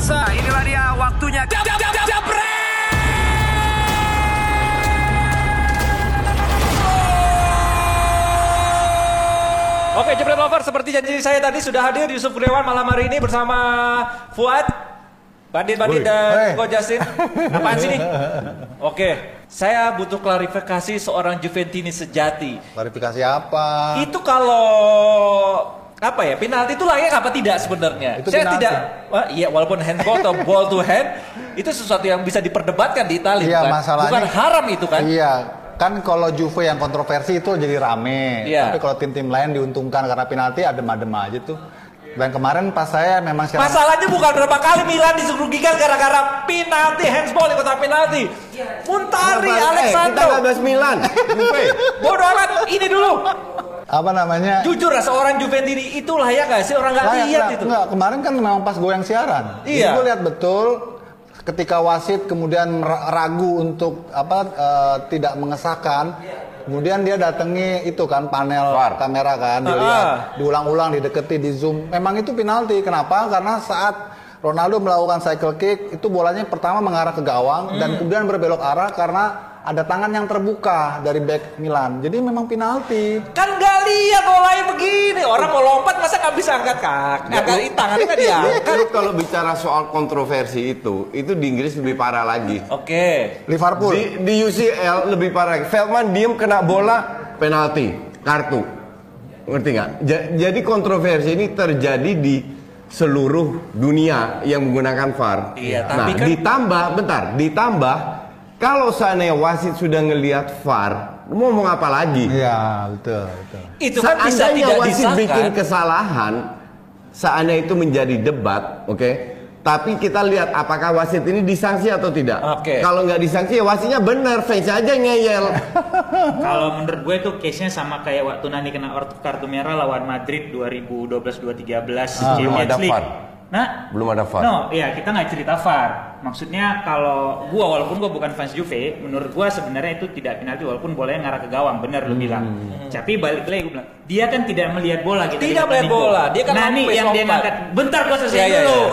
pemirsa, inilah dia waktunya. Jab, jab, jab, jab, Oke, Jepret Lover, seperti janji saya tadi sudah hadir Yusuf Kurniawan malam hari ini bersama Fuad, Bandit-Bandit dan Hei. Ko Justin. Apaan sih nih? Oke, saya butuh klarifikasi seorang Juventini sejati. Klarifikasi apa? Itu kalau apa ya penalti itu layak apa tidak sebenarnya? Itu saya penalti. tidak, wah, iya walaupun handball atau ball to hand itu sesuatu yang bisa diperdebatkan di Italia, Iya, bukan, masalahnya- bukan haram itu kan? Iya, kan kalau Juve yang kontroversi itu jadi rame. Iya. Tapi kalau tim-tim lain diuntungkan karena penalti adem-adem aja tuh. Dan kemarin pas saya memang secara Masalahnya bukan berapa kali Milan dirugikan gara-gara penalti handsball di kotak penalti. Muntari, Eh, kita bahas Milan. Juve. Bodoh amat, ini dulu. Apa namanya? Jujur lah seorang Juventini itu layak gak sih orang nggak Layak, lihat enggak, itu? enggak, kemarin kan memang pas goyang siaran. Iya. gue lihat betul ketika wasit kemudian ra- ragu untuk apa eh, tidak mengesahkan. Kemudian dia datangi itu kan panel kamera kan, dilihat, Ah. diulang-ulang, dideketi, di zoom. Memang itu penalti. Kenapa? Karena saat Ronaldo melakukan cycle kick, itu bolanya pertama mengarah ke gawang dan kemudian berbelok arah karena ada tangan yang terbuka dari back Milan. Jadi memang penalti. Kan nggak lihat bolanya begini. Orang mau lompat masa nggak bisa angkat kaki, angkat tangannya nggak diangkat. Kalau bicara soal kontroversi itu, itu di Inggris lebih parah lagi. Oke. Liverpool. Di, di UCL lebih parah. lagi. Feldman diem kena bola, penalti, kartu. Ngerti nggak? Ja- jadi kontroversi ini terjadi di seluruh dunia yang menggunakan VAR. Iya, nah, tapi kan- ditambah, bentar, ditambah kalau seandainya wasit sudah ngelihat VAR, mau ngomong apa lagi? Iya, betul, betul. Itu kan bisa Seandainya tidak wasit disahkan. bikin kesalahan, seandainya itu menjadi debat, oke? Tapi kita lihat apakah wasit ini disanksi atau tidak. Oke. Kalau nggak disanksi ya wasitnya benar, fans aja ngeyel. Kalau menurut gue itu case-nya sama kayak waktu Nani kena kartu merah lawan Madrid 2012-2013 Ah, belum Champions ada League. VAR. Nah, Belum ada VAR. No, iya kita nggak cerita VAR. Maksudnya kalau gua walaupun gua bukan fans Juve, menurut gua sebenarnya itu tidak penalti walaupun bolanya ngarah ke gawang, benar lu bilang. Tapi balik lagi gua bilang, dia kan tidak melihat bola gitu. Tidak melihat bola, dia kan Nani yang dia ngangkat. Bentar gua selesai Iya, iya, dulu.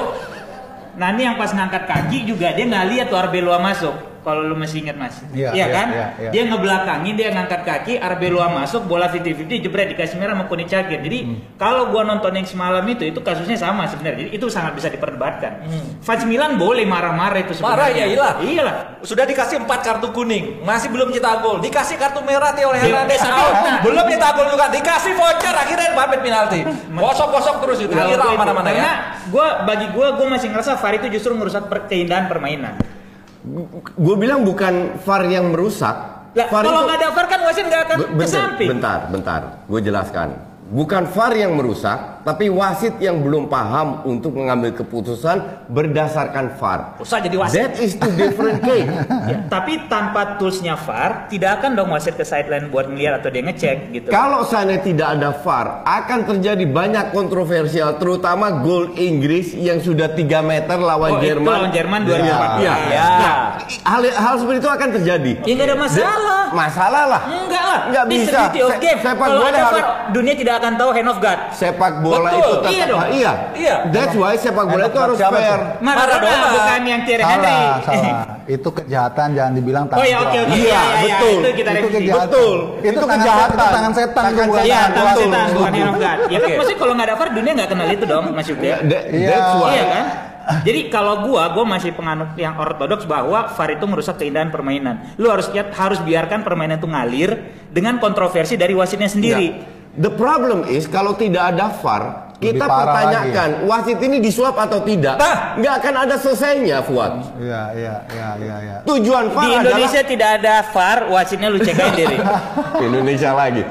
Iya. Nani yang pas ngangkat kaki juga dia nggak lihat tuh Arbeloa masuk. Kalau lu masih ingat mas, Iya, iya, kan? iya, iya. Dia ngebelakangin, dia ngangkat kaki, Arbeloa masuk, bola 50-50 jebret dikasih merah sama Kuni Cagir. Jadi Hmm. kalau gua nonton yang semalam itu, itu kasusnya sama sebenarnya. Jadi itu sangat bisa diperdebatkan. Fans Milan boleh marah-marah itu Hmm. Marah, sebenarnya. ya, iyalah. Iyalah. Sudah dikasih empat kartu kuning, masih belum cetak gol. Dikasih kartu merah Iya. Hernandez out, belum cetak gol juga. Dikasih voucher, akhirnya Mbappe penalti. Kosong-kosong terus itu. Akhirnya mana-mana Karena ya. gua bagi gua gua masih ngerasa VAR itu justru merusak per- keindahan permainan. Gue bilang bukan VAR yang merusak. Lah, VAR kalau itu- nggak ada VAR kan wasit nggak akan ke bentar, samping. bentar, bentar. Gue jelaskan. Bukan VAR yang merusak, tapi wasit yang belum paham untuk mengambil keputusan berdasarkan VAR. Usah jadi wasit. That is two different case. Ya, tapi tanpa toolsnya VAR tidak akan dong wasit ke sideline buat ngeliat atau dia ngecek gitu. Kalau seandainya tidak ada VAR, akan terjadi banyak kontroversial, terutama gol Inggris yang sudah 3 meter lawan Oh, itu Jerman. lawan Jerman 2014. Iya. Ya. Nah, hal, hal seperti itu akan terjadi. Ya nggak ada masalah. Masalah lah. Enggak lah. Nggak This bisa. game. sepak Kalau ada dunia tidak akan tahu hand of God. Sepak bola Betul. itu tetap Iya dong. iya. Iya. That's why sepak bola Enak itu harus fair. Maradona, bukan yang Thierry Henry. Salah, salah. Itu kejahatan jangan dibilang tangan Oh ya oke oke. kuat. Iya, betul. Itu kita Itu revisi. kejahatan. Betul. Itu, Itu tangan kejahatan. setan. Itu tangan setan itu Tangan bukan Iya, tangan setan bukan hand of God. Ya kan maksudnya kalau nggak ada VAR dunia nggak kenal itu dong Mas Yuki. Ya, that- Iya. That's why. Iya kan? Jadi kalau gua, gua masih penganut yang ortodoks bahwa VAR itu merusak keindahan permainan. Lu harus lihat, harus biarkan permainan itu ngalir dengan kontroversi dari wasitnya sendiri. Ya. The problem is kalau tidak ada VAR, kita pertanyakan wasit ini disuap atau tidak. Nah. nggak akan ada selesainya, Fuad. Iya, iya, iya, iya, iya. Tujuan VAR Di Indonesia tidak ada VAR, wasitnya lu cek diri. Indonesia lagi.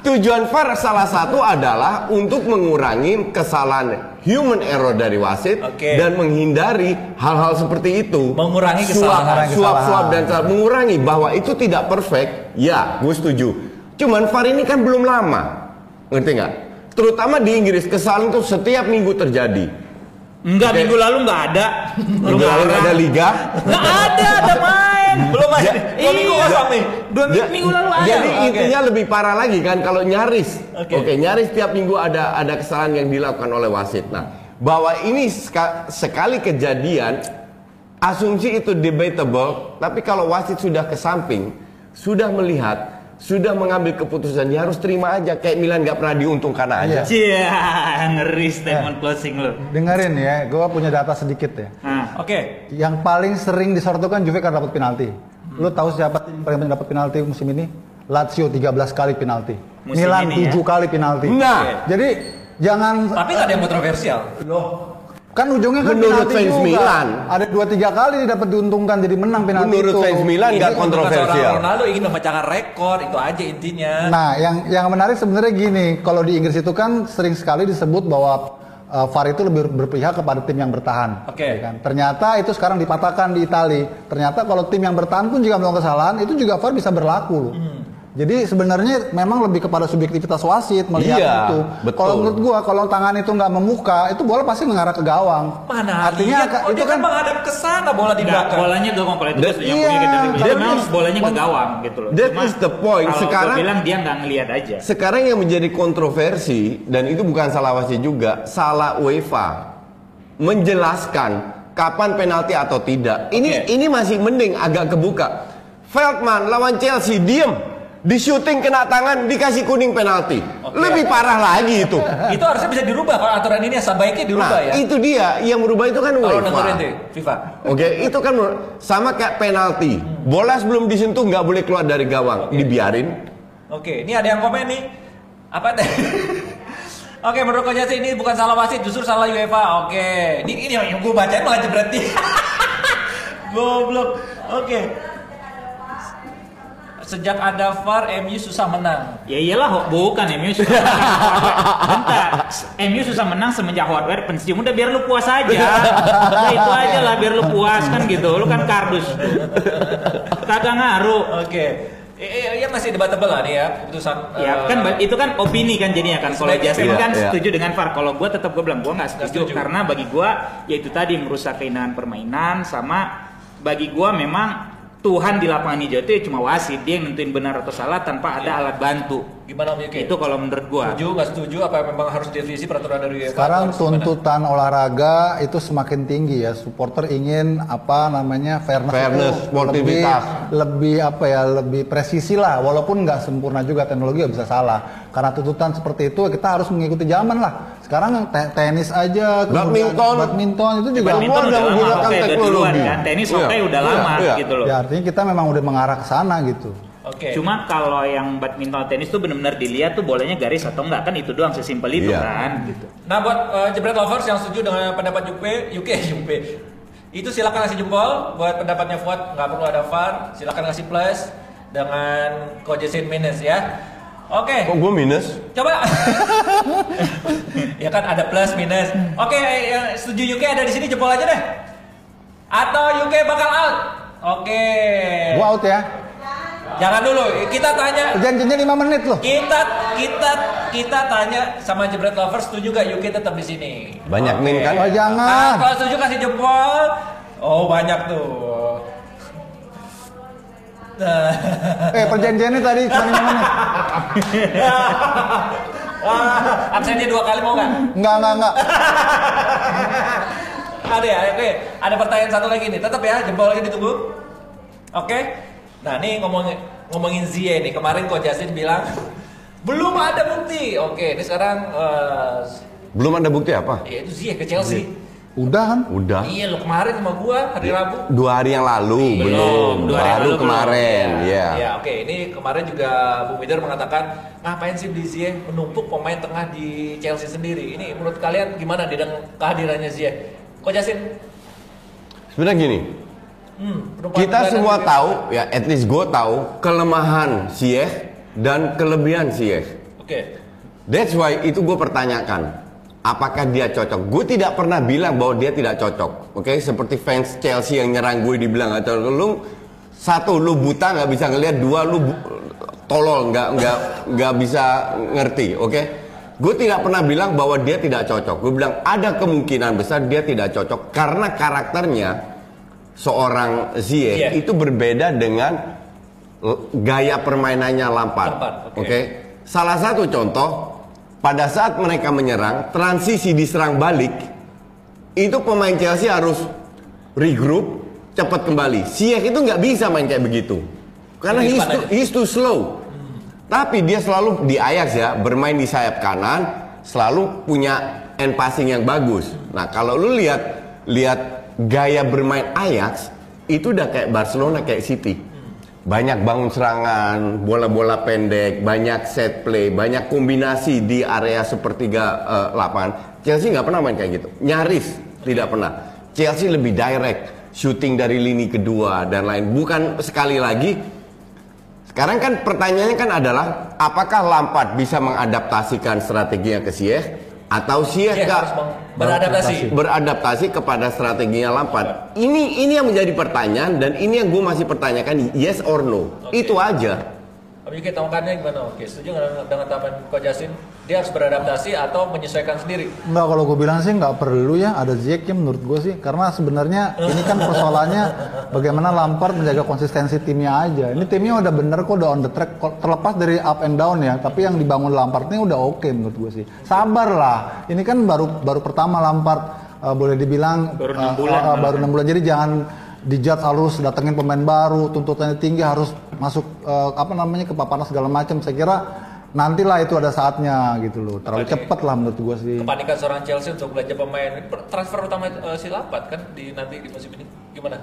Tujuan VAR salah satu adalah untuk mengurangi kesalahan human error dari wasit Oke. dan menghindari hal-hal seperti itu. Mengurangi kesalahan. Suap, suap, suap dan kesalahan. mengurangi bahwa itu tidak perfect. Ya, gue setuju. Cuman VAR ini kan belum lama, ngerti nggak? Terutama di Inggris kesalahan itu setiap minggu terjadi. Enggak, minggu lalu nggak ada. Minggu lalu nggak ada liga. Nggak ada, ada main. Belum aja. Ya, Dua minggu iya. kosong nih. Dua minggu, Ja- minggu lalu ada. Jadi intinya lebih parah lagi kan kalau nyaris. Oke. Nyaris tiap minggu ada ada kesalahan yang dilakukan oleh wasit. Nah, bahwa ini seka- sekali kejadian asumsi itu debatable, tapi kalau wasit sudah ke samping, sudah melihat, sudah mengambil keputusan, ya harus terima aja. Kayak Milan nggak pernah diuntungkan aja. Iya. Cia, ngeri statement closing lu. Dengerin ya, gue punya data sedikit ya. Nah, Oke. Yang paling sering disorotkan Juve kan dapat penalti. Lu tahu siapa tim yang paling banyak dapat penalti musim ini? Lazio 13 kali penalti. Musim Milan ini 7 ya? kali penalti. Nah. jadi jangan Tapi nggak ada yang kontroversial. Kan ujungnya kan Menurut fans juga. Milan. Ada 2 3 kali dapat diuntungkan jadi menang penalti Menurut itu. fans Milan nggak kontroversial. Ronaldo ingin memecahkan rekor, itu aja intinya. Nah, yang yang menarik sebenarnya gini, kalau di Inggris itu kan sering sekali disebut bahwa uh, VAR itu lebih berpihak kepada tim yang bertahan. Oke. ya kan? Ternyata itu sekarang dipatahkan di Itali. Ternyata kalau tim yang bertahan pun juga melakukan kesalahan, itu juga VAR bisa berlaku loh. Hmm. Jadi sebenarnya memang lebih kepada subjektivitas wasit melihat Iya, itu. betul. Kalau menurut gua kalau tangan itu nggak memuka, itu bola pasti mengarah ke gawang. Mana Artinya lihat, oh, itu dia kan menghadap ke sana bola di belakang. bolanya gawang kalau itu That- setuju iya, punya kita that Memang bolanya ke gawang gitu loh. That Cuma is the point. Kalau Sekarang- bilang dia nggak ngelihat aja. Sekarang yang menjadi kontroversi dan itu bukan salah wasit juga, salah UEFA menjelaskan kapan penalti atau tidak. Ini Oke. ini masih mending agak kebuka. Feldman lawan Chelsea diem, di syuting kena tangan dikasih kuning penalti. Oke. Lebih parah lagi itu. Itu harusnya bisa dirubah kalau aturan ini sebaiknya dirubah Nah, ya. itu dia yang merubah itu kan Kalau UEFA. FIFA. Oke, itu kan menurut- sama kayak penalti. Bola sebelum disentuh nggak boleh keluar dari gawang, dibiarin. Oke, ini ada yang komen nih. Apa teh? Oke, menurut Coach Yassin ini bukan salah wasit, justru salah UEFA. Oke, ini ini yang gue bacain malah berarti. Goblok. Oke. Sejak ada VAR, MU susah menang. Ya iyalah, bukan MU susah menang. Bentar, MU susah menang semenjak hardware pensiun. Udah biar lu puas aja. Udah itu aja lah biar lu puas kan gitu. Lu kan kardus. Kagak ngaruh. Oke. Eh, eh, ya masih debatable lah nih ya keputusan. Ya eh, kan ba- itu kan opini kan jadinya kan. Kalau Justin iya, kan iya. setuju dengan VAR. Kalau gue tetap gue bilang gue nggak Nggak setuju, setuju. karena bagi gue ya itu tadi merusak keindahan permainan sama bagi gue memang Tuhan di lapangan hijau itu ya cuma wasit dia yang nentuin benar atau salah tanpa ada alat bantu. Gimana Om Yuki? Itu kalau menurut gue. Setuju nggak setuju? Apa memang harus direvisi peraturan dari UEFA? Sekarang harus gimana? tuntutan olahraga itu semakin tinggi ya. Supporter ingin apa namanya fairness, Fairness, itu sportivitas. lebih, lebih apa ya lebih presisi lah. Walaupun nggak sempurna juga teknologi nggak bisa salah. Karena tuntutan seperti itu kita harus mengikuti zaman lah. Sekarang yang te- tenis aja, Badminton. badminton itu juga. Badminton udah udah lama menggunakan duluan teknologi. kan. Tenis Iya, hoki udah iya, lama iya. gitu loh. Ya artinya kita memang udah mengarah ke sana gitu. Oke. Cuma kalau yang badminton tenis tuh benar-benar dilihat tuh bolanya garis atau enggak kan itu doang sesimpel itu Iya. kan gitu. Nah buat eh, jebret lovers yang setuju dengan pendapat Jupe, UK, Jupe, itu silakan kasih jempol. Buat pendapatnya Fuad nggak perlu ada VAR, silakan kasih plus dengan Kojesin minus ya. Oke, Kok gue minus? coba. ya kan ada plus minus. Oke, yang setuju UK ada di sini jempol aja deh. Atau UK bakal out. Oke. Gua out ya. Jangan dulu, kita tanya Janjinya 5 menit loh. kita kita kita tanya sama jebret lovers setuju gak UK tetap di sini Banyak Oke. min kan? Oh Nah, jangan. kalau setuju kasih jempol oh banyak tuh Nah. Eh perjanjiannya tadi cuma 5 menit. Ah, absennya dua kali mau nggak? Enggak, enggak, enggak. Ada ya, oke. Ada pertanyaan satu lagi nih. Tetap ya, jempol lagi ditunggu. Oke. Nah, nih ngomongin ngomongin Zie nih. Kemarin Coach Justin bilang belum ada bukti. Oke, ini sekarang eh Belum ada bukti apa? ya itu Zie ke Chelsea. Udah kan? Udah. Iya, lo kemarin sama gua hari Rabu. Dua hari yang lalu, Belum, belum. dua hari Baru lalu kemarin, ya. Ya, oke. Ini kemarin juga Bu Mider mengatakan ngapain sih beli Zie menumpuk pemain tengah di Chelsea sendiri. Ini menurut kalian gimana dengan kehadirannya Zie? Kok Jasin? Sebenarnya gini, Hmm, kita semua tahu, ya at least gue tahu kelemahan Ziyech dan kelebihan Ziyech. Oke. That's why itu gue pertanyakan, apakah dia cocok? Gue tidak pernah bilang bahwa dia tidak cocok. Oke, seperti fans Chelsea yang nyerang gue dibilang atau lu satu lu buta nggak bisa ngelihat, dua lu bu- tolol nggak nggak nggak bisa ngerti. Oke, gue tidak pernah bilang bahwa dia tidak cocok. Gue bilang ada kemungkinan besar dia tidak cocok karena karakternya seorang Ziyech Ziyech. itu berbeda dengan gaya permainannya Lampard. Lampard, Oke. oke. Salah satu contoh pada saat mereka menyerang, transisi diserang balik itu pemain Chelsea harus regroup, cepat kembali. Ziyech itu nggak bisa main kayak begitu. Karena he's too, he's too slow. Tapi dia selalu di Ajax ya, bermain di sayap kanan, selalu punya end passing yang bagus. Nah, kalau lu lihat lihat gaya bermain Ajax itu udah kayak Barcelona kayak City. Banyak bangun serangan, bola-bola pendek, banyak set play, banyak kombinasi di area sepertiga eh, lapangan. Chelsea nggak pernah main kayak gitu. Nyaris tidak pernah. Chelsea lebih direct, shooting dari lini kedua dan lain. Bukan sekali lagi sekarang kan pertanyaannya kan adalah apakah Lampard bisa mengadaptasikan strateginya ke Ziyech atau harus meng- beradaptasi. beradaptasi kepada strateginya Lampard. Ini ini yang menjadi pertanyaan dan ini yang gue masih pertanyakan yes or no. Oke. Itu aja. Tapi kita tongkannya gimana? Oke, setuju dengan, dengan tambahan Coach Justin? Dia harus beradaptasi atau menyesuaikan sendiri? Enggak kalau gue bilang sih nggak perlu ya ada Ziyech ya menurut gue sih karena sebenarnya ini kan persoalannya bagaimana Lampard menjaga konsistensi timnya aja. Ini timnya udah bener kok udah on the track terlepas dari up and down ya tapi yang dibangun Lampard ini udah oke menurut gue sih. Sabar lah. Ini kan baru baru pertama Lampard eh, boleh dibilang Baru enam eh, bulan eh, malah. baru enam bulan jadi jangan dijudge harus datengin pemain baru tuntutannya tinggi harus masuk eh, apa namanya ke paparan segala macam. Saya kira nantilah itu ada saatnya gitu loh. Terlalu Apalagi- cepet lah menurut gue sih. Kepanikan seorang Chelsea untuk belanja pemain transfer utama eh, si Lampard kan di nanti di musim ini gimana?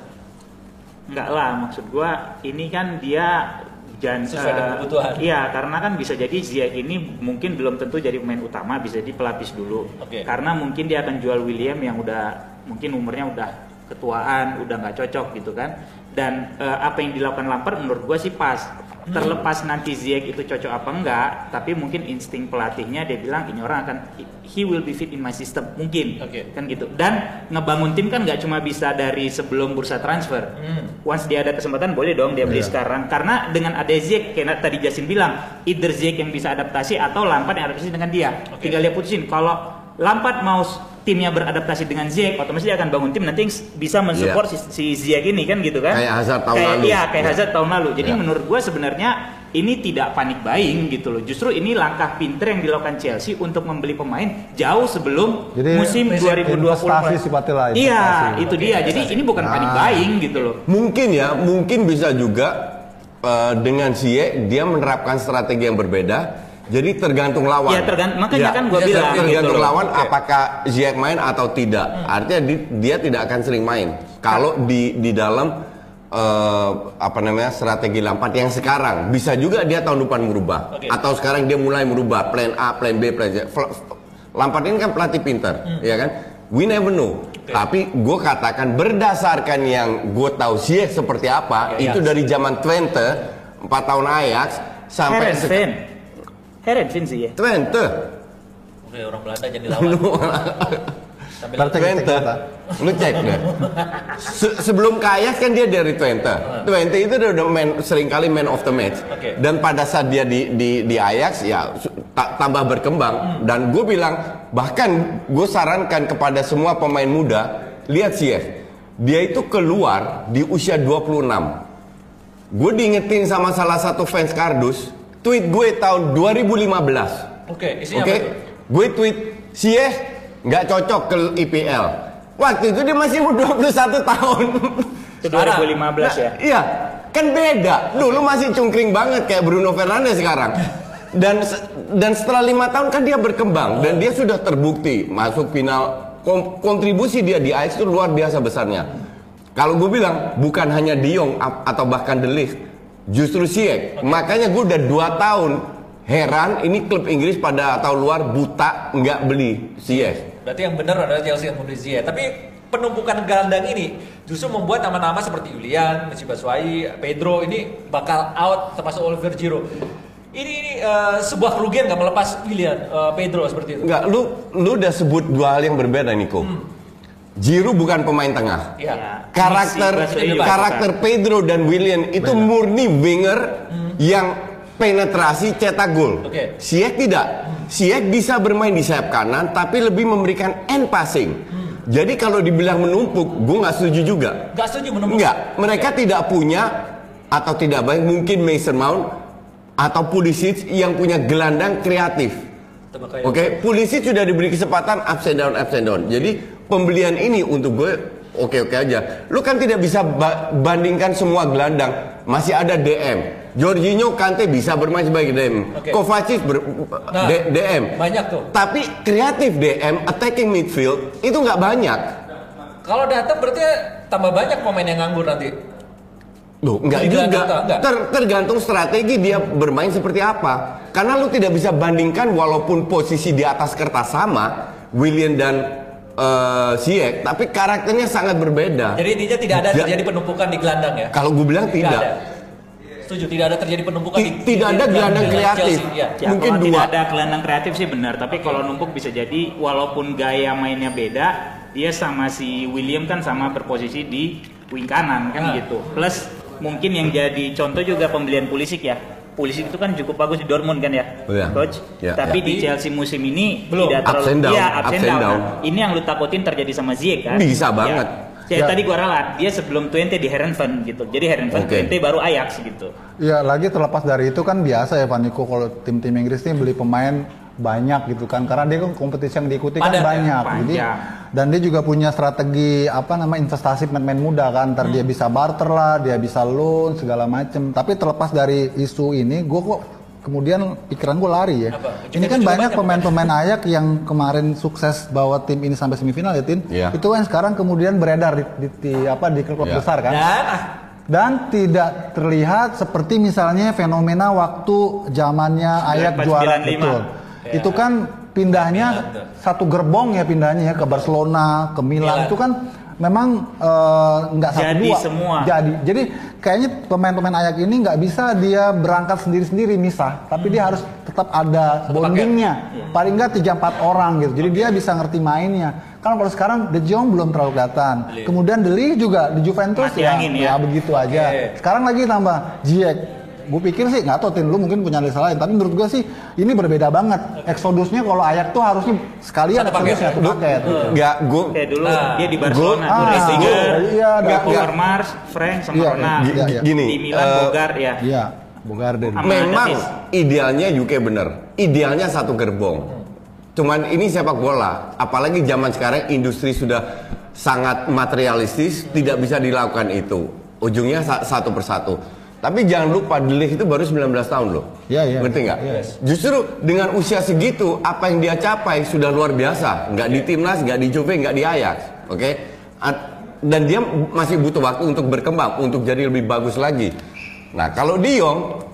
Enggak lah, maksud gua ini kan dia jangan Sesuai dengan eh, kebutuhan. Iya, karena kan bisa jadi Ziyech ini mungkin belum tentu jadi pemain utama, bisa jadi pelapis dulu. Oke. Karena mungkin dia akan jual William yang udah mungkin umurnya udah ketuaan, udah nggak cocok gitu kan. Dan eh, apa yang dilakukan Lampard menurut gua sih pas. Terlepas nanti Ziyech itu cocok apa enggak, tapi mungkin insting pelatihnya dia bilang ini orang akan he will be fit in my system. Mungkin. Oke. kan gitu. Dan ngebangun tim kan nggak cuma bisa dari sebelum bursa transfer. Hmm. once dia ada kesempatan boleh dong dia beli sekarang. Karena dengan ada Ziyech kayak tadi Jasin bilang either Ziyech yang bisa adaptasi atau Lampard yang adaptasi dengan dia. Oke. tinggal dia putusin. Kalau Lampard mau timnya beradaptasi dengan Ziyech otomatis dia akan bangun tim nanti bisa mensupport si, si Ziyech ini kan gitu kan Kayak Hazard tahun Kayak- lalu. iya kayak Ya. Hazard tahun lalu jadi Ya. menurut gue sebenarnya ini tidak panik buying gitu loh justru ini langkah pinter yang dilakukan Chelsea untuk membeli pemain jauh sebelum Jadi, musim 2020 investasi sifatnya lah, iya investasi. itu dia jadi ini bukan panik Nah. buying gitu loh Mungkin ya, mungkin bisa juga eh, dengan Ziyech dia menerapkan strategi yang berbeda. Jadi tergantung lawan. Ya, tergant- makanya kan gua dia bilang tergantung gitu lawan apakah Ziyech main atau tidak. Artinya di- dia tidak akan sering main. Kalau di di dalam eh, apa namanya strategi Lampard yang sekarang bisa juga dia tahun depan merubah Oke. atau sekarang dia mulai merubah plan A, plan B, plan C. Lampard ini kan pelatih pinter, ya kan? We never know. Tapi gue katakan berdasarkan yang gue tahu Ziyech seperti apa, Ya, itu ya. dari zaman Twente, 4 tahun Ajax sampai Vin Heren sih ya Twente. Oke, orang Belanda jadi lawan. Sambil Twente. Lu cek deh. Se- sebelum ke Ajax kan dia dari Twente. Twente itu udah udah main sering kali man of the match. Oke. Dan pada saat dia di di di Ajax ya ta- tambah berkembang dan gue bilang bahkan gue sarankan kepada semua pemain muda lihat sih ya dia itu keluar di usia 26 gue diingetin sama salah satu fans kardus tweet gue tahun 2015 Oke, isinya Oke, apa tuh? gue tweet Sieh nggak cocok ke IPL. Waktu itu dia masih umur 21 tahun. itu Sekarang. 2015 ya Iya, kan beda. Dulu masih cungkring banget kayak Bruno Fernandes sekarang. Dan dan setelah lima tahun kan dia berkembang dan dia sudah terbukti masuk final. Kontribusi dia di Ajax itu luar biasa besarnya. Kalau gue bilang bukan hanya ap- atau bahkan De Justru Ziyech. Makanya gue udah dua tahun heran ini klub Inggris pada tahun luar buta nggak beli Ziyech. Berarti yang benar adalah Chelsea yang membeli Ziyech. Tapi penumpukan gelandang ini justru membuat nama-nama seperti Julian, Misi Batshuayi, Pedro ini bakal out termasuk Oliver Giroud. Ini, ini eh, sebuah kerugian nggak melepas Willian, eh, Pedro seperti itu. Enggak, lu lu udah sebut dua hal yang berbeda Niko. Giroud bukan pemain tengah. Ya. Karakter karakter Pedro dan William itu murni winger yang penetrasi cetak gol. Oke. Ziyech tidak. Ziyech bisa bermain di sayap kanan tapi lebih memberikan end passing. Jadi kalau dibilang menumpuk, gue nggak setuju juga. Nggak setuju menumpuk. Enggak, mereka tidak punya atau tidak baik mungkin Mason Mount atau Pulisic yang punya gelandang kreatif. Oke, Pulisic sudah diberi kesempatan and down, and down. Jadi pembelian ini untuk gue oke-oke aja. Lu kan tidak bisa ba- bandingkan semua gelandang. Masih ada DM. Jorginho Kante bisa bermain sebagai DM. Oke. Kovacic ber- Nah, D- DM. banyak tuh. Tapi kreatif DM, attacking midfield itu nggak banyak. Kalau datang berarti tambah banyak pemain yang nganggur nanti. Loh, enggak Di juga. Enggak. Ter- tergantung strategi dia bermain seperti apa. Karena lu tidak bisa bandingkan walaupun posisi di atas kertas sama, William dan eh, Ziyech, tapi karakternya sangat berbeda. Jadi intinya tidak ada Ja- terjadi penumpukan di gelandang ya. Kalau gue bilang Tidak tidak. ada. Setuju, tidak ada terjadi penumpukan di tidak ada gelandang kreatif. Chelsea, ya. Ya, Mungkin kalau dua. tidak ada gelandang kreatif sih benar, tapi kalau numpuk bisa jadi walaupun gaya mainnya beda, dia sama si William kan sama berposisi di wing kanan kan Ah. gitu. Plus mungkin yang jadi contoh juga pembelian Pulisic ya. Pulisic itu kan cukup bagus di Dortmund kan ya, Oh, iya. coach. Ya, Tapi ya. di Chelsea musim ini Belum. tidak terlalu Ups and down, Iya, ups ups and and down. down. Nah, ini yang lu takutin terjadi sama Ziyech kan? Bisa Ya. banget. Ya, Ya. tadi gua ralat, dia sebelum Twente di Herenveen gitu. Jadi Herenveen Oke. Twente baru Ajax gitu. Ya lagi terlepas dari itu kan biasa ya Pak Niko kalau tim-tim Inggris ini beli pemain banyak gitu kan karena dia kan kompetisi yang diikuti kan Padat ya, banyak jadi panjang. dan dia juga punya strategi apa nama investasi pemain-pemain muda kan ntar dia bisa barter lah dia bisa loan segala macem tapi terlepas dari isu ini gue kok kemudian pikiran gue lari ya Apa? ini kan banyak pemain-pemain Ayak yang kemarin sukses bawa tim ini sampai semifinal ya Tin Iya. itu kan sekarang kemudian beredar di, di, di- apa di klub Iya. besar kan Dan ah, dan tidak terlihat seperti misalnya fenomena waktu zamannya Ayak 94, juara 95. betul. Ya. Itu kan pindahnya Milan tuh. satu gerbong ya pindahnya ya ke Barcelona, ke Milan. Milan, itu kan memang eh, nggak satu Jadi dua. semua. Jadi jadi kayaknya pemain-pemain Ayak ini nggak bisa dia berangkat sendiri-sendiri misah, tapi dia harus tetap ada Satu bondingnya. Paling nggak 3-4 orang gitu. Jadi dia bisa ngerti mainnya. Kan kalau sekarang De Jong belum terlalu kelihatan. Beli. Kemudian De Ligt juga di Juventus Mati ya, angin ya ya. begitu aja. Sekarang lagi tambah Ziyech. Gue pikir sih nggak tahu Tin lu mungkin punya analisa lain, tapi menurut gue sih ini berbeda banget. Exodusnya kalau Ayak tuh harusnya sekalian Satu paket. Satu paket. Enggak, gue Kayak dulu Nah. dia di Barcelona, Ah, tuh Resinger, iya, ada- Nggak, nggak. Overmars, Frank sama Iya, Ronald. iya, iya. gini. Di Milan eh, Bogart ya. Iya, Bogarde. Sama Memang idealnya UK bener. Idealnya satu gerbong. Cuman ini sepak bola. Apalagi zaman sekarang industri sudah sangat materialistis, tidak bisa dilakukan itu. Ujungnya sa- satu persatu. Tapi jangan lupa De Ligt itu baru 19 tahun loh. Iya, iya. Ngerti nggak? Yes. Justru dengan usia segitu, apa yang dia capai sudah luar biasa. Nggak di timnas, nggak di Juve, nggak di Ajax. Oke? At- Dan dia masih butuh waktu untuk berkembang, untuk jadi lebih bagus lagi. Nah, kalau Diong,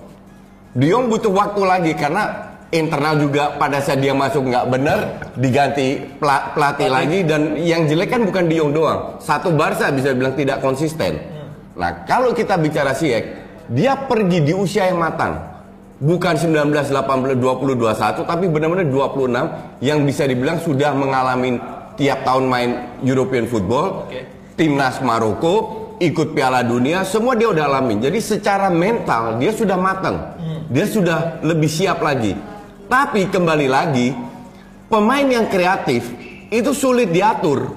Diong butuh waktu lagi karena internal juga pada saat dia masuk nggak benar diganti pela- pelatih lagi dan yang jelek kan bukan Diong doang. Satu Barca bisa bilang tidak konsisten. Nah, kalau kita bicara Ziyech, dia pergi di usia yang matang. Bukan 19, 18, 20, 21 tapi benar-benar 26 yang bisa dibilang sudah mengalami tiap tahun main European football. Oke. Timnas Maroko, ikut Piala Dunia, semua dia udah alamin. Jadi secara mental dia sudah matang. Dia sudah lebih siap lagi. Tapi kembali lagi, pemain yang kreatif itu sulit diatur.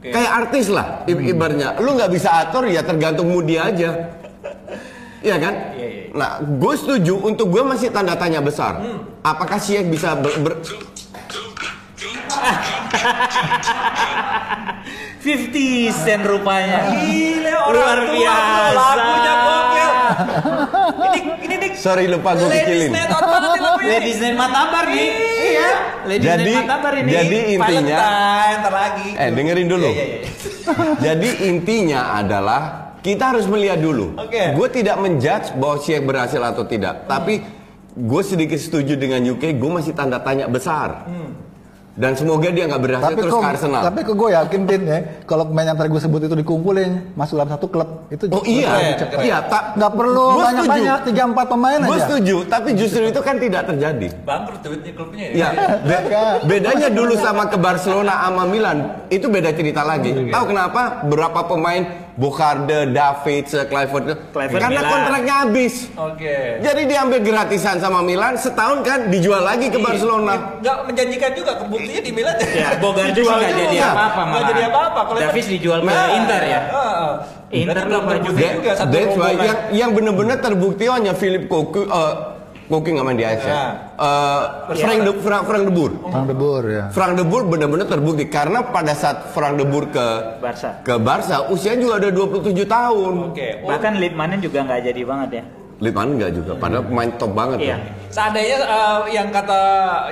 Kayak artis lah i- ibaratnya. Lu nggak bisa atur ya tergantung mood dia aja. Iya kan? Iya, iya. Nah, gue setuju. Untuk gue masih tanda tanya besar. Apakah Siak bisa ber, ber- 50 Cent rupanya. Gile orang Luar tua, biasa. Lagunya gokil. ini ini nih. Sorry lupa gue kecilin. Ladies Night Matabar nih. Iya. Ladies Jadi- Night Matabar ini. jadi intinya Valentine, ntar lagi. Eh dengerin dulu. Iya, iya, iya. Jadi intinya adalah kita harus melihat dulu. Oke. Gue tidak menjudge bahwa Ziyech berhasil atau tidak, tapi gue sedikit setuju dengan UK. Gue masih tanda tanya besar. Dan semoga dia nggak berhasil Tapi terus kok, ke Arsenal. tapi kok gue yakin Tin ya, kalau pemain yang tadi gue sebut itu dikumpulin masuk dalam satu klub itu Oh iya, cepat. iya. Tak, Nggak perlu Gua banyak-banyak, tiga empat pemain Gue aja. setuju, tapi justru itu kan tidak terjadi. Bangkrut duitnya klubnya Ya, be- bedanya dulu sama ke Barcelona sama Milan itu beda cerita lagi. Tahu kenapa? Berapa pemain Bokarde, David, Clifford, Kluivert karena Milan. kontraknya habis. Oke. Jadi diambil gratisan sama Milan setahun kan dijual lagi ke Barcelona. Nggak menjanjikan juga kebuktinya di Milan. Ya, Bogart juga Dijual nggak juga. jadi apa-apa malah. jadi apa-apa. Kalau Davis dijual ke Nah. Inter ya. Heeh. Inter belum terbukti juga? That's why yang yang benar-benar terbukti hanya Philip Cocu, eh, Koki nggak main di Ajax ya. Ya. Eh, Frank de Frank, Frank de Boer. Frank de Boer ya. Frank de Boer benar-benar terbukti karena pada saat Frank de Boer ke Barca. ke Barca usianya juga ada 27 tahun. Oke. Oh, Bahkan Litmanen juga nggak jadi banget ya. Lipan enggak juga, padahal pemain top banget Iya. tuh. Seandainya eh, yang kata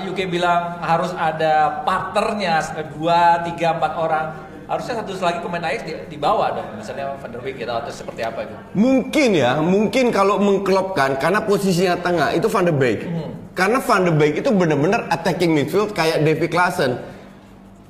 UK bilang harus ada partnernya dua, tiga, empat orang, harusnya satu lagi pemain Ajax di, dibawa dong, misalnya Van der Beek gitu atau seperti apa gitu. Mungkin ya, mungkin kalau mengklopkan karena posisinya tengah itu Van de Beek. Karena Van de Beek itu benar-benar attacking midfield kayak Davy Klaassen.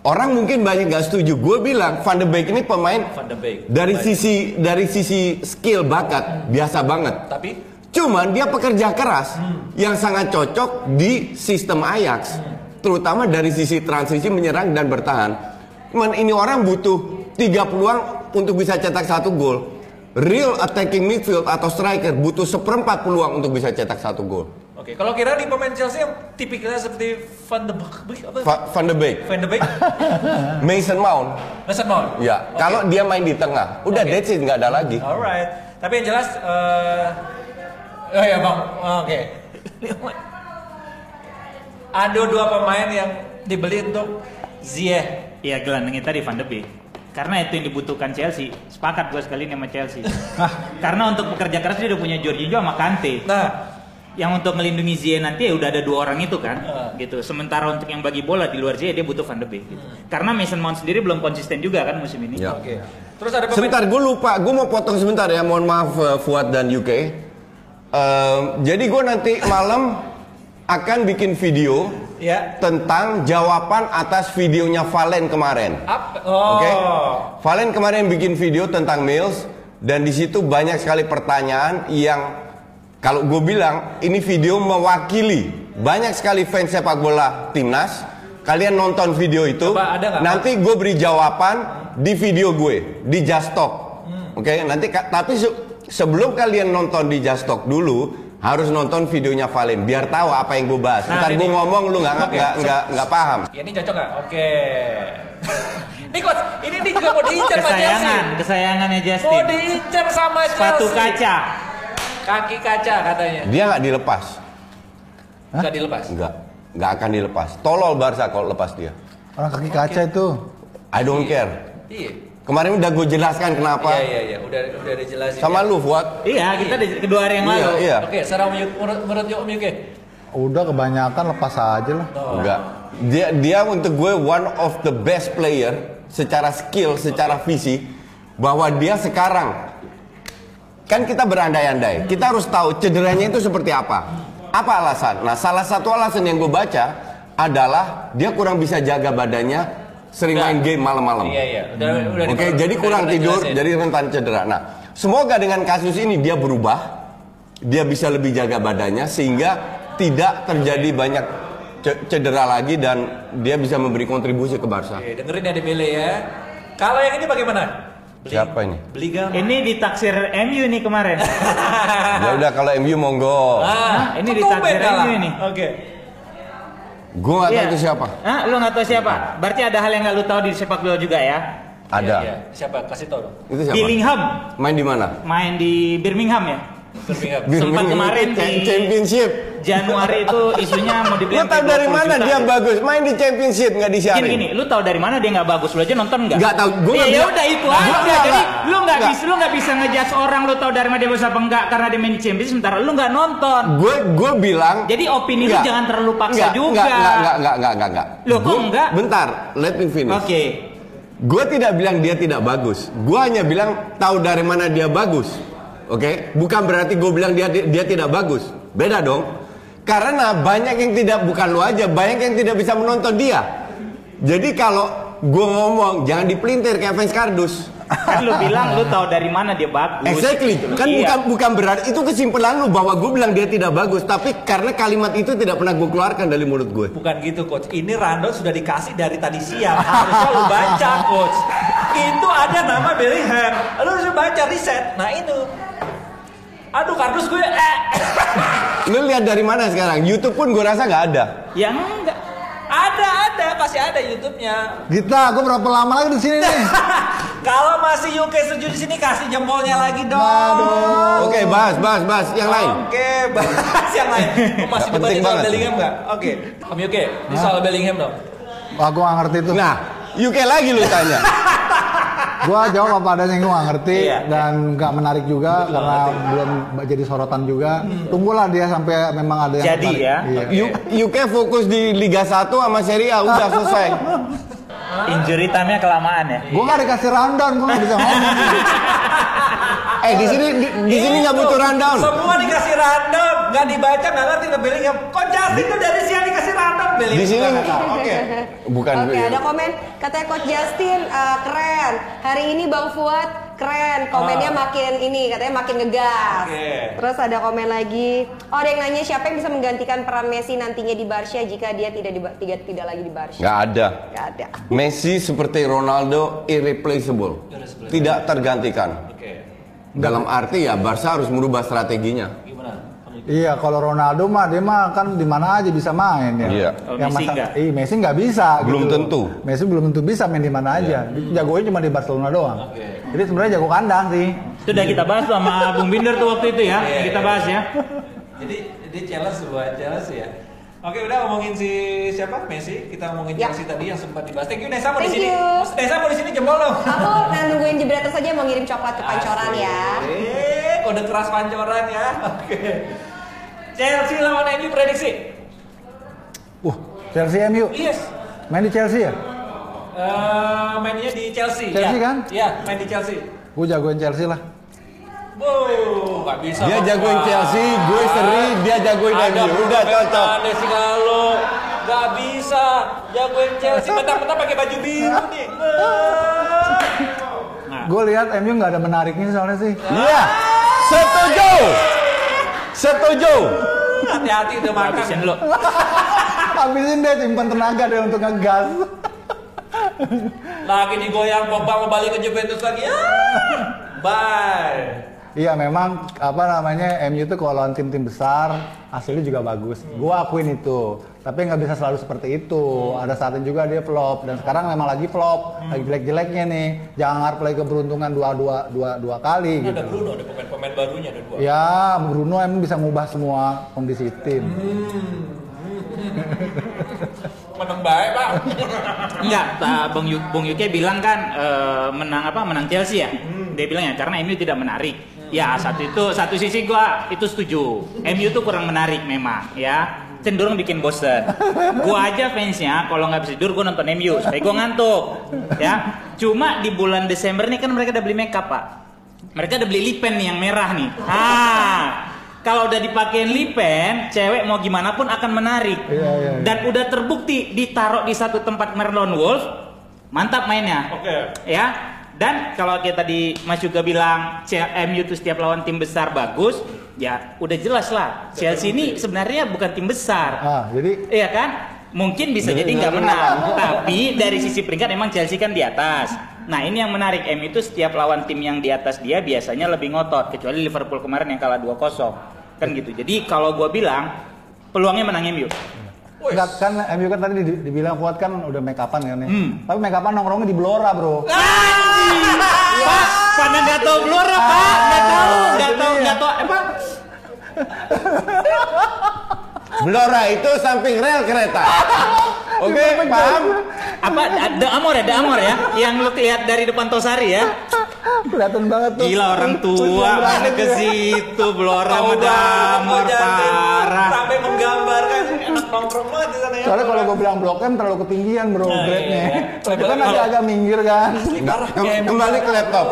Orang mungkin banyak gak setuju. Gue bilang Van de Beek ini pemain Van de Beek. dari Baik. sisi dari sisi skill bakat biasa banget. Tapi Cuman dia pekerja keras yang sangat cocok di sistem Ajax, terutama dari sisi transisi menyerang dan bertahan. Cuman ini orang butuh tiga peluang untuk bisa cetak satu gol. Real attacking midfield atau striker butuh seperempat peluang untuk bisa cetak satu gol. Oke, kalau kira di pemain Chelsea yang tipikalnya seperti Van de Beek apa? Va- Van de Beek, Van de Beek, Mason Mount, Mason Mount. ya Oke. kalau dia main di tengah, udah Oke. that's it nggak ada lagi. Alright. Tapi yang jelas, eh oh ya bang, oke. Ada dua pemain yang dibeli untuk Ziyech. Iya gelandangnya tadi Van de Beek. Karena itu yang dibutuhkan Chelsea. Sepakat gue sekali ini sama Chelsea. Karena untuk pekerja keras dia udah punya Jorginho sama Kante. Nah, Yang untuk melindungi Ziyech nanti ya udah ada dua orang itu kan, Heeh. gitu. Sementara untuk yang bagi bola di luar Ziyech dia butuh Van de Beek. Gitu. Karena Mason Mount sendiri belum konsisten juga kan musim ini. Ya. oke. Terus ada pemain Sebentar, gue lupa. Gue mau potong sebentar ya. Mohon maaf eh, Fuad dan UK. Ehm, jadi gue nanti malam akan bikin video ya. tentang jawaban atas videonya Valen kemarin. Up. Oh. Oke? Valen kemarin bikin video tentang Mills dan di situ banyak sekali pertanyaan yang kalau gue bilang ini video mewakili banyak sekali fans sepak bola timnas. Kalian nonton video itu, Coba ada nanti gue beri jawaban di video gue di Just Talk. Hmm. Oke, nanti ka- tapi se- sebelum kalian nonton di Just Talk dulu harus nonton videonya Valen biar tahu apa yang gue bahas. Nah, Ntar ini- gue ngomong lu nggak nggak nggak nggak paham. Ya, ini cocok nggak? Oke. ini coach, ini dia juga mau diincar sama Chelsea. Kesayangan, kesayangannya Mau Justin. diincar sama Chelsea. Sepatu kaca. Kaki kaca katanya. Dia nggak dilepas. Nggak dilepas. Enggak, enggak akan dilepas. Tolol Barca kalau lepas dia. Orang kaki kaca itu. I don't care. Iya. Kemarin udah gue jelaskan kenapa. Iya iya iya, udah udah dijelasin. Sama ya. lu, Fuad. Iya, kita di kedua hari yang Iya, lalu. iya. Oke, secara menurut menurut, menurut Om Yuke. Udah kebanyakan lepas aja lah. Enggak. Dia dia untuk gue one of the best player secara skill, secara visi bahwa dia sekarang kan kita berandai-andai. Kita harus tahu cederanya itu seperti apa. Apa alasan? Nah, salah satu alasan yang gue baca adalah dia kurang bisa jaga badannya, sering Udah. main game malam-malam. Iya iya, udah udah Oke, di- jadi udah kurang tidur, jelasin. jadi rentan cedera. Nah, semoga dengan kasus ini dia berubah, dia bisa lebih jaga badannya sehingga tidak terjadi banyak ce- cedera lagi dan dia bisa memberi kontribusi ke Barca. Oke, dengerin ya Dembele ya. Kalau yang ini bagaimana? Beli- Siapa ini? Beli gak? Ini ditaksir MU nih kemarin. Ya udah kalau MU monggo. Ah, ini ditaksir ini nih. Oke. Gue nggak tahu Iya. itu siapa. Hah, lu nggak tahu siapa? Berarti ada hal yang nggak lu tahu di sepak bola juga ya? Ada. Iya, iya. Siapa? Kasih tau dong. Itu siapa? Billingham Main di mana? main di Birmingham ya. Birmingham. Sempat kemarin di- Championship. Januari itu isunya mau dibeli Lu tahu sampai dari 20 mana juta. dia bagus? Main di Championship nggak Gini disiarin. gini, lu tahu dari mana dia nggak bagus? Lu aja nonton nggak? Nggak tahu, gua Ya, nggak ya udah itu aja. nggak. Lu nggak bisa lu nggak bisa ngejudge orang lu tahu dari mana dia bagus apa enggak karena dia main di Champions sementara lu nggak nonton. Gue gue bilang. Jadi opini lu Nggak. jangan terlalu paksa Nggak, juga. Nggak, nggak, nggak, nggak, nggak, nggak, nggak. Loh, kok Gua- nggak? Bentar, let me finish. Oke. Gue tidak bilang dia tidak bagus. Gue hanya bilang tahu dari mana dia bagus. Oke, bukan berarti gue bilang dia dia tidak bagus. Beda dong. Karena banyak yang tidak bukan lu aja, banyak yang tidak bisa menonton dia. Jadi kalau gue ngomong jangan dipelintir kayak fans kardus. Kan lu bilang lu tahu dari mana dia bagus. Exactly. Kan Iya. bukan bukan berarti itu kesimpulan lu bahwa gue bilang dia tidak bagus, tapi karena kalimat itu tidak pernah gue keluarkan dari mulut gue. Bukan gitu coach. Ini Rando sudah dikasih dari tadi siang. Harusnya lu baca coach. Itu ada nama Bellingham. Lu harus baca riset. Nah itu. Aduh kardus gue. Eh. Lu lihat dari mana sekarang? YouTube pun gue rasa nggak ada. Ya enggak. Ada ada pasti ada YouTube-nya. Gita, gue berapa lama lagi di sini nih? Kalau masih UK setuju di sini kasih jempolnya lagi dong. Oke, bahas, bahas, bahas yang lain. Oke, bahas yang lain. Oh, masih penting soal banget. Bellingham nggak? Oke, Om UK, ini soal Bellingham dong. Wah, gue gak ngerti tuh. Nah, UK lagi lu tanya. Gua jawab apa adanya gue gak ngerti Iya. dan nggak menarik juga karena belum jadi sorotan juga. Tunggulah dia sampai memang ada yang Jadi menarik. ya. Iya. U- UK fokus di Liga 1 sama Serie A udah selesai. Injury time-nya kelamaan ya. Gue gak dikasih rundown, gue gak bisa ngomong. Eh di sini di, di sini nggak butuh rundown. Semua dikasih rundown, nggak dibaca nggak ngerti Bellingham. Kok Justin tuh dari siang dikasih Bellingham? Di sini-. Oke. Bukan Oke, ada komen katanya Coach Justin eh, keren. Hari ini Bang Fuad keren. Komennya Ah. makin ini katanya makin ngegas. Oke. Terus ada komen lagi. Oh, ada yang nanya siapa yang bisa menggantikan peran Messi nantinya di Barca jika dia tidak di, tidak, tidak lagi di Barca? Nggak ada. Gak ada. Messi seperti Ronaldo irreplaceable, tidak tergantikan. Oke. Dalam arti ya Barca harus merubah strateginya. Gimana? Iya, kalau Ronaldo mah dia mah kan di mana aja bisa main ya. Iya. Kalau Messi nggak? Iya, Messi nggak bisa. Belum gitu. tentu. Messi belum tentu bisa main di mana aja. Jagonya cuma di Barcelona doang. Oke. Jadi sebenarnya jago kandang sih. Itu udah kita bahas sama Bung Binder tuh waktu itu ya. Iya, Kita iya. bahas ya. Jadi dia challenge buat challenge ya. Oke udah ngomongin si siapa Messi, kita ngomongin Ya. Chelsea tadi yang sempat dibahas. Thank you Nesa mau di Thank sini. Nesa mau di sini jempol dong. Aku nah, nungguin jebreter saja mau ngirim coklat ke pancoran Asik. ya. Eh, kode keras pancoran ya. Oke. Chelsea lawan MU prediksi. Uh, Chelsea MU. Yes. Main di Chelsea ya? Eh, mainnya di Chelsea. Chelsea ya. kan? Iya, main di Chelsea. Gue jagoin Chelsea lah. Wow, nggak bisa. Dia jagoin. Chelsea, gue seri, dia jagoin Ada MU. Udah cocok. Fernandes sih kalau nggak bisa jagoin Chelsea. Bentar-bentar pakai baju biru nih. Nah, Gue lihat MU nggak ada menariknya soalnya sih. Iya. Setuju. Setuju. Hati-hati udah makan. habisin dulu. Habisin deh simpan tenaga deh untuk ngegas. Lagi digoyang Pogba mau balik ke Juventus lagi. Ah, bye. Iya memang apa namanya MU itu kalau lawan tim-tim besar hasilnya juga bagus. Gua akuin itu. Tapi nggak bisa selalu seperti itu. Ada saatnya juga dia flop dan sekarang memang lagi flop, lagi jelek-jeleknya nih. Jangan ngarep lagi keberuntungan dua dua dua dua kali Ada gitu. Bruno, ada pemain-pemain barunya ada dua. Ya Bruno emang bisa ngubah semua kondisi tim. Menang baik bang. Enggak, ta- Bung, Yu- Bung Yuke bilang kan eh, menang apa? Menang Chelsea ya. Dia bilang ya karena MU tidak menarik. Ya satu itu satu sisi gua itu setuju. MU tuh kurang menarik memang ya. Cenderung bikin bosen. Gua aja fansnya kalau nggak bisa tidur gua nonton MU supaya gua ngantuk. Ya. Cuma di bulan Desember nih kan mereka udah beli makeup pak. Mereka udah beli lipen nih yang merah nih. Ah, kalau udah dipakein lipen, cewek mau gimana pun akan menarik. Iya, iya, iya. Dan udah terbukti ditaruh di satu tempat Merlon Wolf, mantap mainnya. Oke. Ya. Dan kalau kita tadi Mas juga bilang C- MU itu setiap lawan tim besar bagus, ya udah jelas lah. Chelsea ini sebenarnya bukan tim besar. Ah jadi Iya kan? Mungkin bisa jadi nggak menang, tapi dari sisi peringkat emang Chelsea kan di atas. Nah ini yang menarik, M itu setiap lawan tim yang di atas dia biasanya lebih ngotot, kecuali Liverpool kemarin yang kalah 2-0 kan gitu. Jadi kalau gua bilang peluangnya menang MU. Enggak kan MU kan tadi di- dibilang kuat kan udah make upan kan nih. Hmm. Tapi make upan nongkrongnya di Blora, Bro. Pak, pada nggak tahu Blora Pak, nggak tahu, nggak tahu, nggak tahu apa? Blora itu samping rel kereta. Oke, paham? Apa? The Amor ya, The Amor ya, yang lu lihat dari depan Tosari ya. Kelihatan banget tuh. Gila orang tua mana ke situ Blora sama The Amor parah. Sampai menggambarkan enak nongkrong banget di sana ya. Soalnya kalau gue bilang blok M terlalu ketinggian bro Nah, grade-nya. iya, iya. Kita kan Kalau- agak minggir kan. Kembali ke laptop.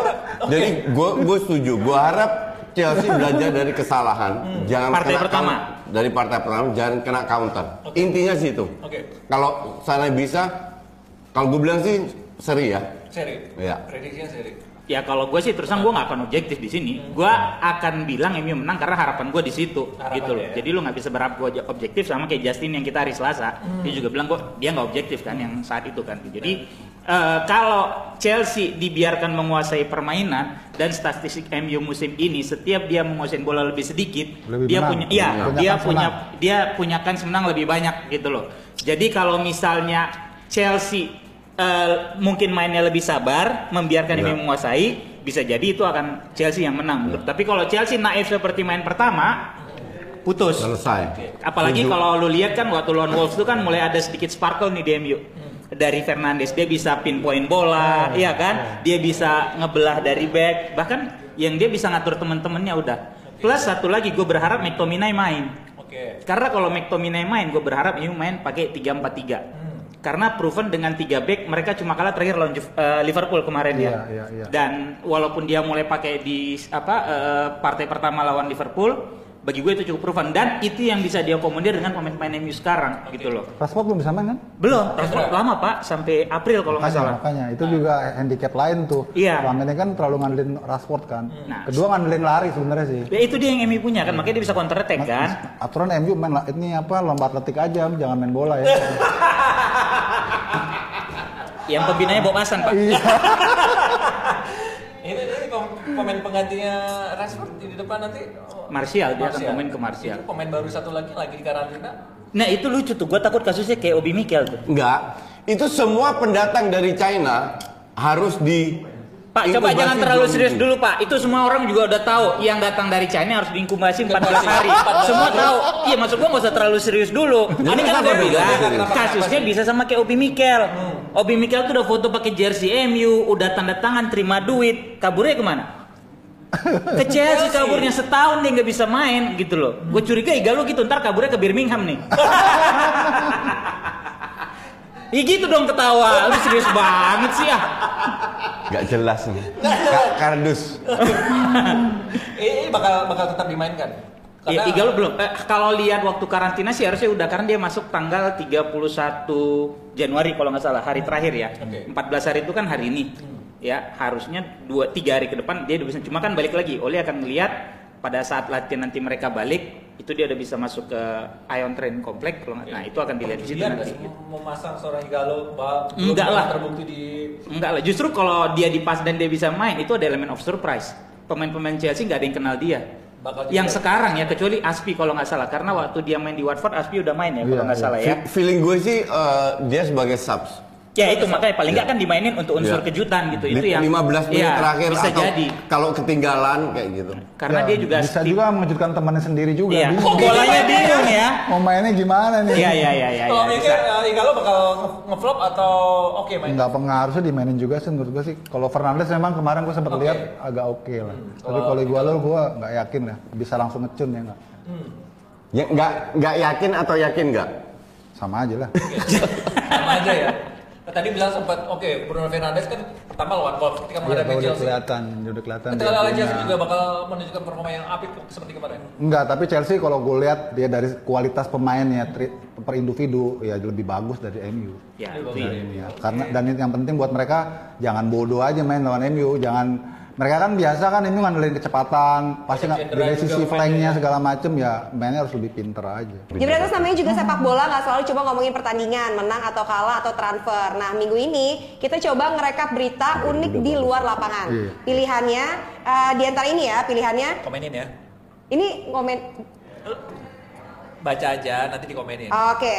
Jadi gue gue setuju. Gue harap Chelsea belajar dari kesalahan. Jangan Partai pertama. Dari partai pertama jangan kena counter. Intinya sih itu. Oke. Kalau sana bisa, kalau gue bilang sih seri ya. Seri. Iya. Prediksinya seri. Ya kalau gue sih terusan gue nggak akan objektif di sini. Gue akan bilang MU menang karena harapan gue di situ, Harapan gitu loh. ya. Jadi lu nggak bisa berharap gue objektif sama kayak Justin yang kita hari Selasa. Dia juga bilang kok dia nggak objektif kan yang saat itu kan. Jadi eh, kalau Chelsea dibiarkan menguasai permainan dan statistik MU musim ini setiap dia menguasai bola lebih sedikit, Lebih dia menang. punya, iya Punya dia punya dia punya kans menang lebih banyak gitu loh. Jadi kalau misalnya Chelsea eh, mungkin mainnya lebih sabar, membiarkan Ya. ini menguasai, bisa jadi itu akan Chelsea yang menang. menurut. Tapi kalau Chelsea naif seperti main pertama, putus. Selesai. Apalagi kalau lu lihat kan waktu lawan Wolves itu kan mulai ada sedikit sparkle nih di MU. Dari Fernandes dia bisa pinpoint bola, iya kan? Dia bisa ngebelah dari back, bahkan yang dia bisa ngatur temen-temennya udah. Plus satu lagi gue berharap McTominay main. Oke. Karena kalau McTominay main, gue berharap MU main pakai 3-4-3. Karena proven dengan 3 back mereka cuma kalah terakhir lawan eh, Liverpool kemarin Iya, ya. iya, iya. Dan walaupun dia mulai pakai di apa eh, partai pertama lawan Liverpool, bagi gue itu cukup proven dan itu yang bisa diakomodir dengan pemain-pemain MU sekarang gitu loh. Rashford belum bisa main kan? Belum, Rashford lama Pak sampai April kalau nggak salah. makanya itu juga handicap lain tuh. Iya. Selama ini kan terlalu ngandelin Rashford kan. Nah. Kedua ngandelin lari sebenarnya sih. Ya itu dia yang MU punya kan, makanya dia bisa counter attack kan. Aturan MU main ini apa lomba atletik aja, jangan main bola ya. Yang pembinanya Bob Hasan Pak. Iya. Pemain penggantinya Rashford di depan nanti. oh, Martial, dia akan pemain ke Martial. Itu pemain baru satu lagi lagi di karantina. Nah itu lucu tuh, gue takut kasusnya kayak Obi Mikel tuh. Enggak. Itu semua pendatang dari China harus di Pak, coba jangan terlalu serius dulu Pak. Itu semua orang juga udah tahu. Yang datang dari China harus diinkubasi 14 hari. Semua tahu. Iya, maksud gua nggak usah terlalu serius dulu. Ini kan dulu? bilang kasusnya bisa sama kayak Obi Mikel. Obi Mikel tuh udah foto pakai jersey MU, udah tanda tangan terima duit. Kaburnya ke mana? Ke Chelsea kaburnya setahun dia nggak bisa main gitu loh. Gue curiga Igalo gitu ntar kaburnya ke Birmingham nih. Iya gitu dong ketawa, lu serius banget sih ya. Nggak jelas nih. Ka- kardus. Eh, bakal bakal tetap dimainkan. Iya, Igalo belum. Eh, kalau lihat waktu karantina sih harusnya udah karena dia masuk tanggal 31 Januari kalau nggak salah hari terakhir ya. Oke. 14 hari itu kan hari ini. Ya, harusnya 2 3 hari ke depan dia udah bisa. Cuma kan balik lagi, Oli akan melihat pada saat latihan nanti mereka balik itu dia udah bisa masuk ke Ion Train Komplek kalau nggak. Nah, itu akan dilihat di situ nanti. memasang seorang Igalo Enggak lah. terbukti di Enggak lah, justru kalau dia dipas dan dia bisa main itu ada elemen of surprise. Pemain-pemain Chelsea nggak ada yang kenal dia. Bakal yang sekarang ya kecuali Aspi kalau nggak salah karena waktu dia main di Watford Aspi udah main ya kalau Iya, nggak iya. salah ya. Fe- Feeling gue sih eh, dia sebagai subs. Ya itu makanya paling nggak kan dimainin untuk unsur Iya. kejutan gitu. Itu yang 15 menit Iya, terakhir bisa atau jadi kalau ketinggalan kayak gitu. karena Ya, dia juga bisa juga mengejutkan temannya sendiri juga. Iya. bingung. Bolanya bingung ya. Mau mainnya gimana nih? Iya iya iya iya. Kalau iya, mikir eh, Igalo bakal nge- ngeflop atau oke main? Nggak pengaruh sih dimainin juga sih menurut gue sih. Kalau Fernandes memang kemarin gue sempat Oke. lihat agak oke lah. Hmm. Tapi kalau Igualo gue nggak yakin lah bisa langsung ngecun ya nggak. Ya nggak nggak yakin atau yakin nggak? Sama aja lah. Sama aja ya. Tadi bilang sempat oke Bruno Fernandes kan pertama lawan Wolves ketika Iya, menghadapi udah Chelsea. kelihatan, udah kelihatan. Ketika dia lawan Chelsea juga bakal menunjukkan performa yang apik seperti kemarin. Enggak, tapi Chelsea kalau gue lihat dia dari kualitas pemainnya tri- per individu ya lebih bagus dari MU. Ya, Iya, itu ya. Ya, karena dan yang penting buat mereka jangan bodoh aja main lawan MU, jangan mereka kan biasa kan MU ngandelin kecepatan, pasti nggak dari sisi flanknya segala macem ya mainnya harus lebih pinter aja. Jadi namanya juga sepak bola nggak selalu cuma ngomongin pertandingan, menang atau kalah atau transfer. Nah minggu ini kita coba ngerekap berita unik di luar lapangan. Iya. Pilihannya eh, di antara ini ya pilihannya. Komenin ya. Ini komen. Baca aja nanti dikomenin. Oke.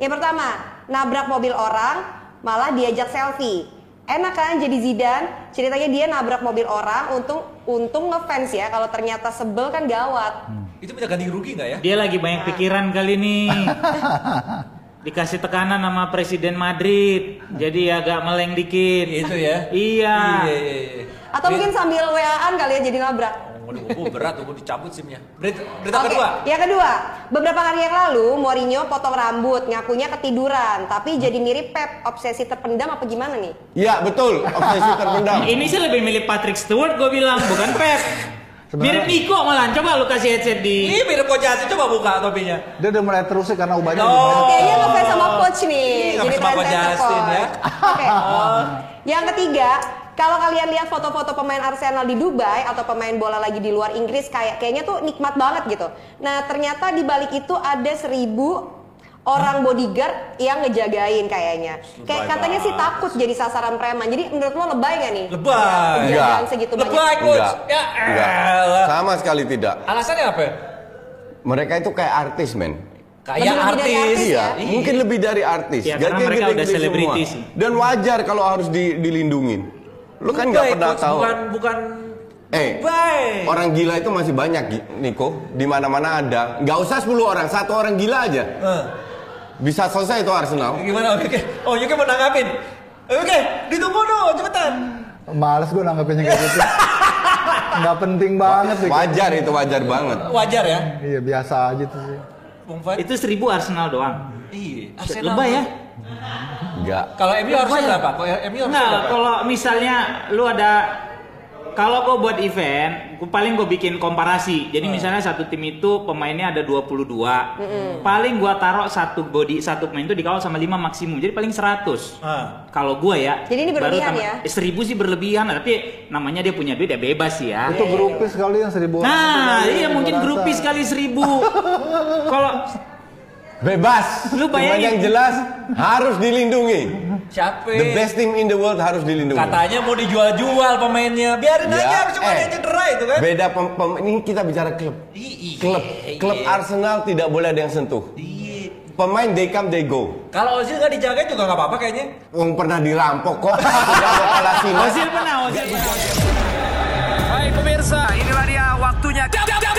Yang pertama nabrak mobil orang malah diajak selfie. Enak kan jadi Zidan? Ceritanya dia nabrak mobil orang, untung untung ngefans ya. Kalau ternyata sebel kan gawat. Itu bisa ganti rugi nggak ya? Dia lagi banyak pikiran kali nih. Dikasih tekanan sama Presiden Madrid, jadi agak meleng dikit. Itu ya. Iya. Iya, iya, iya. Atau mungkin sambil WA-an kali ya jadi nabrak. Waduh, oh, berat tuh, dicabut SIM-nya. Berita, berita Oke, kedua. yang kedua, beberapa hari yang lalu Mourinho potong rambut, ngakunya ketiduran, tapi jadi mirip Pep, obsesi terpendam apa gimana nih? Ya betul, obsesi terpendam. Ini sih lebih milih Patrick Stewart gue bilang, bukan Pep. Sebenarnya- Mirip Nico malah. Coba lu kasih headset di Ini mirip Coach Yasin, coba buka topinya. Dia udah mulai terus sih karena ubahnya Oh. Kayaknya ngefans sama coach nih, Iya, jadi ngefans sama Coach Justin ya. Oke. Yang ketiga, kalau kalian lihat foto-foto pemain Arsenal di Dubai atau pemain bola lagi di luar Inggris kayak kayaknya tuh nikmat banget gitu. Nah ternyata di balik itu ada seribu orang bodyguard yang ngejagain kayaknya. Kayak katanya sih takut jadi sasaran preman. Jadi menurut lo lebay gak nih? Lebay. Enggak. segitu Lebay, banyak. Coach. Enggak. Ya Enggak. Sama sekali tidak. Alasannya apa? ya? Mereka itu kayak artis men. Kayak artis. artis Iya, ya? mungkin lebih dari artis. Gak karena mereka gede-gede udah selebriti sih. Dan wajar kalau harus di- dilindungin. Lu kan nggak pernah tahu. Bukan bukan Eh, Dubai. orang gila itu masih banyak, Niko. Di mana-mana ada. Nggak usah 10 orang, satu orang gila aja. Eh, Bisa selesai itu Arsenal. gimana? Oke. Oh, Yuki mau nanggapin. Oke, ditunggu dong, cepetan. Males gue nanggepinnya kayak gitu. Nggak penting banget sih. Wajar itu wajar banget. Wajar ya, Iya biasa aja tuh sih. Bung Fat. Itu seribu Arsenal doang. Iya, Arsenal. Lebay ya? Enggak. Kalau MU harusnya ya? berapa? Kalau MU harusnya Nah, berapa? kalau misalnya lu ada kalau gue buat event, gua paling gue bikin komparasi. Jadi Hmm. misalnya satu tim itu pemainnya ada 22. Paling gua taruh satu body satu pemain itu dikawal sama 5 maksimum. Jadi paling 100. Ah. Kalau gua ya. Jadi ini baru berlebihan tambah- ya? eh, Seribu sih berlebihan, tapi namanya dia punya duit ya bebas sih ya. Itu grupis kali yang seribu orang. Nah, Itu kali, iya mungkin grupis kali seribu. Kalau Bebas. Lu Cuman bayangin. yang jelas harus dilindungi. Siapa? The best team in the world harus dilindungi. Katanya mau dijual-jual pemainnya. Biarin Ya, aja, cuma eh. ada yang cedera itu kan. Beda pem- pem- ini kita bicara klub. Iya, Klub, iya. klub Arsenal tidak boleh ada yang sentuh. Iya. Pemain they come they go. Kalau Ozil nggak dijaga juga nggak apa-apa kayaknya. Wong pernah dirampok kok. Ozil pernah, Ozil pernah. Hai pemirsa, inilah dia waktunya. Jam, jam, jam,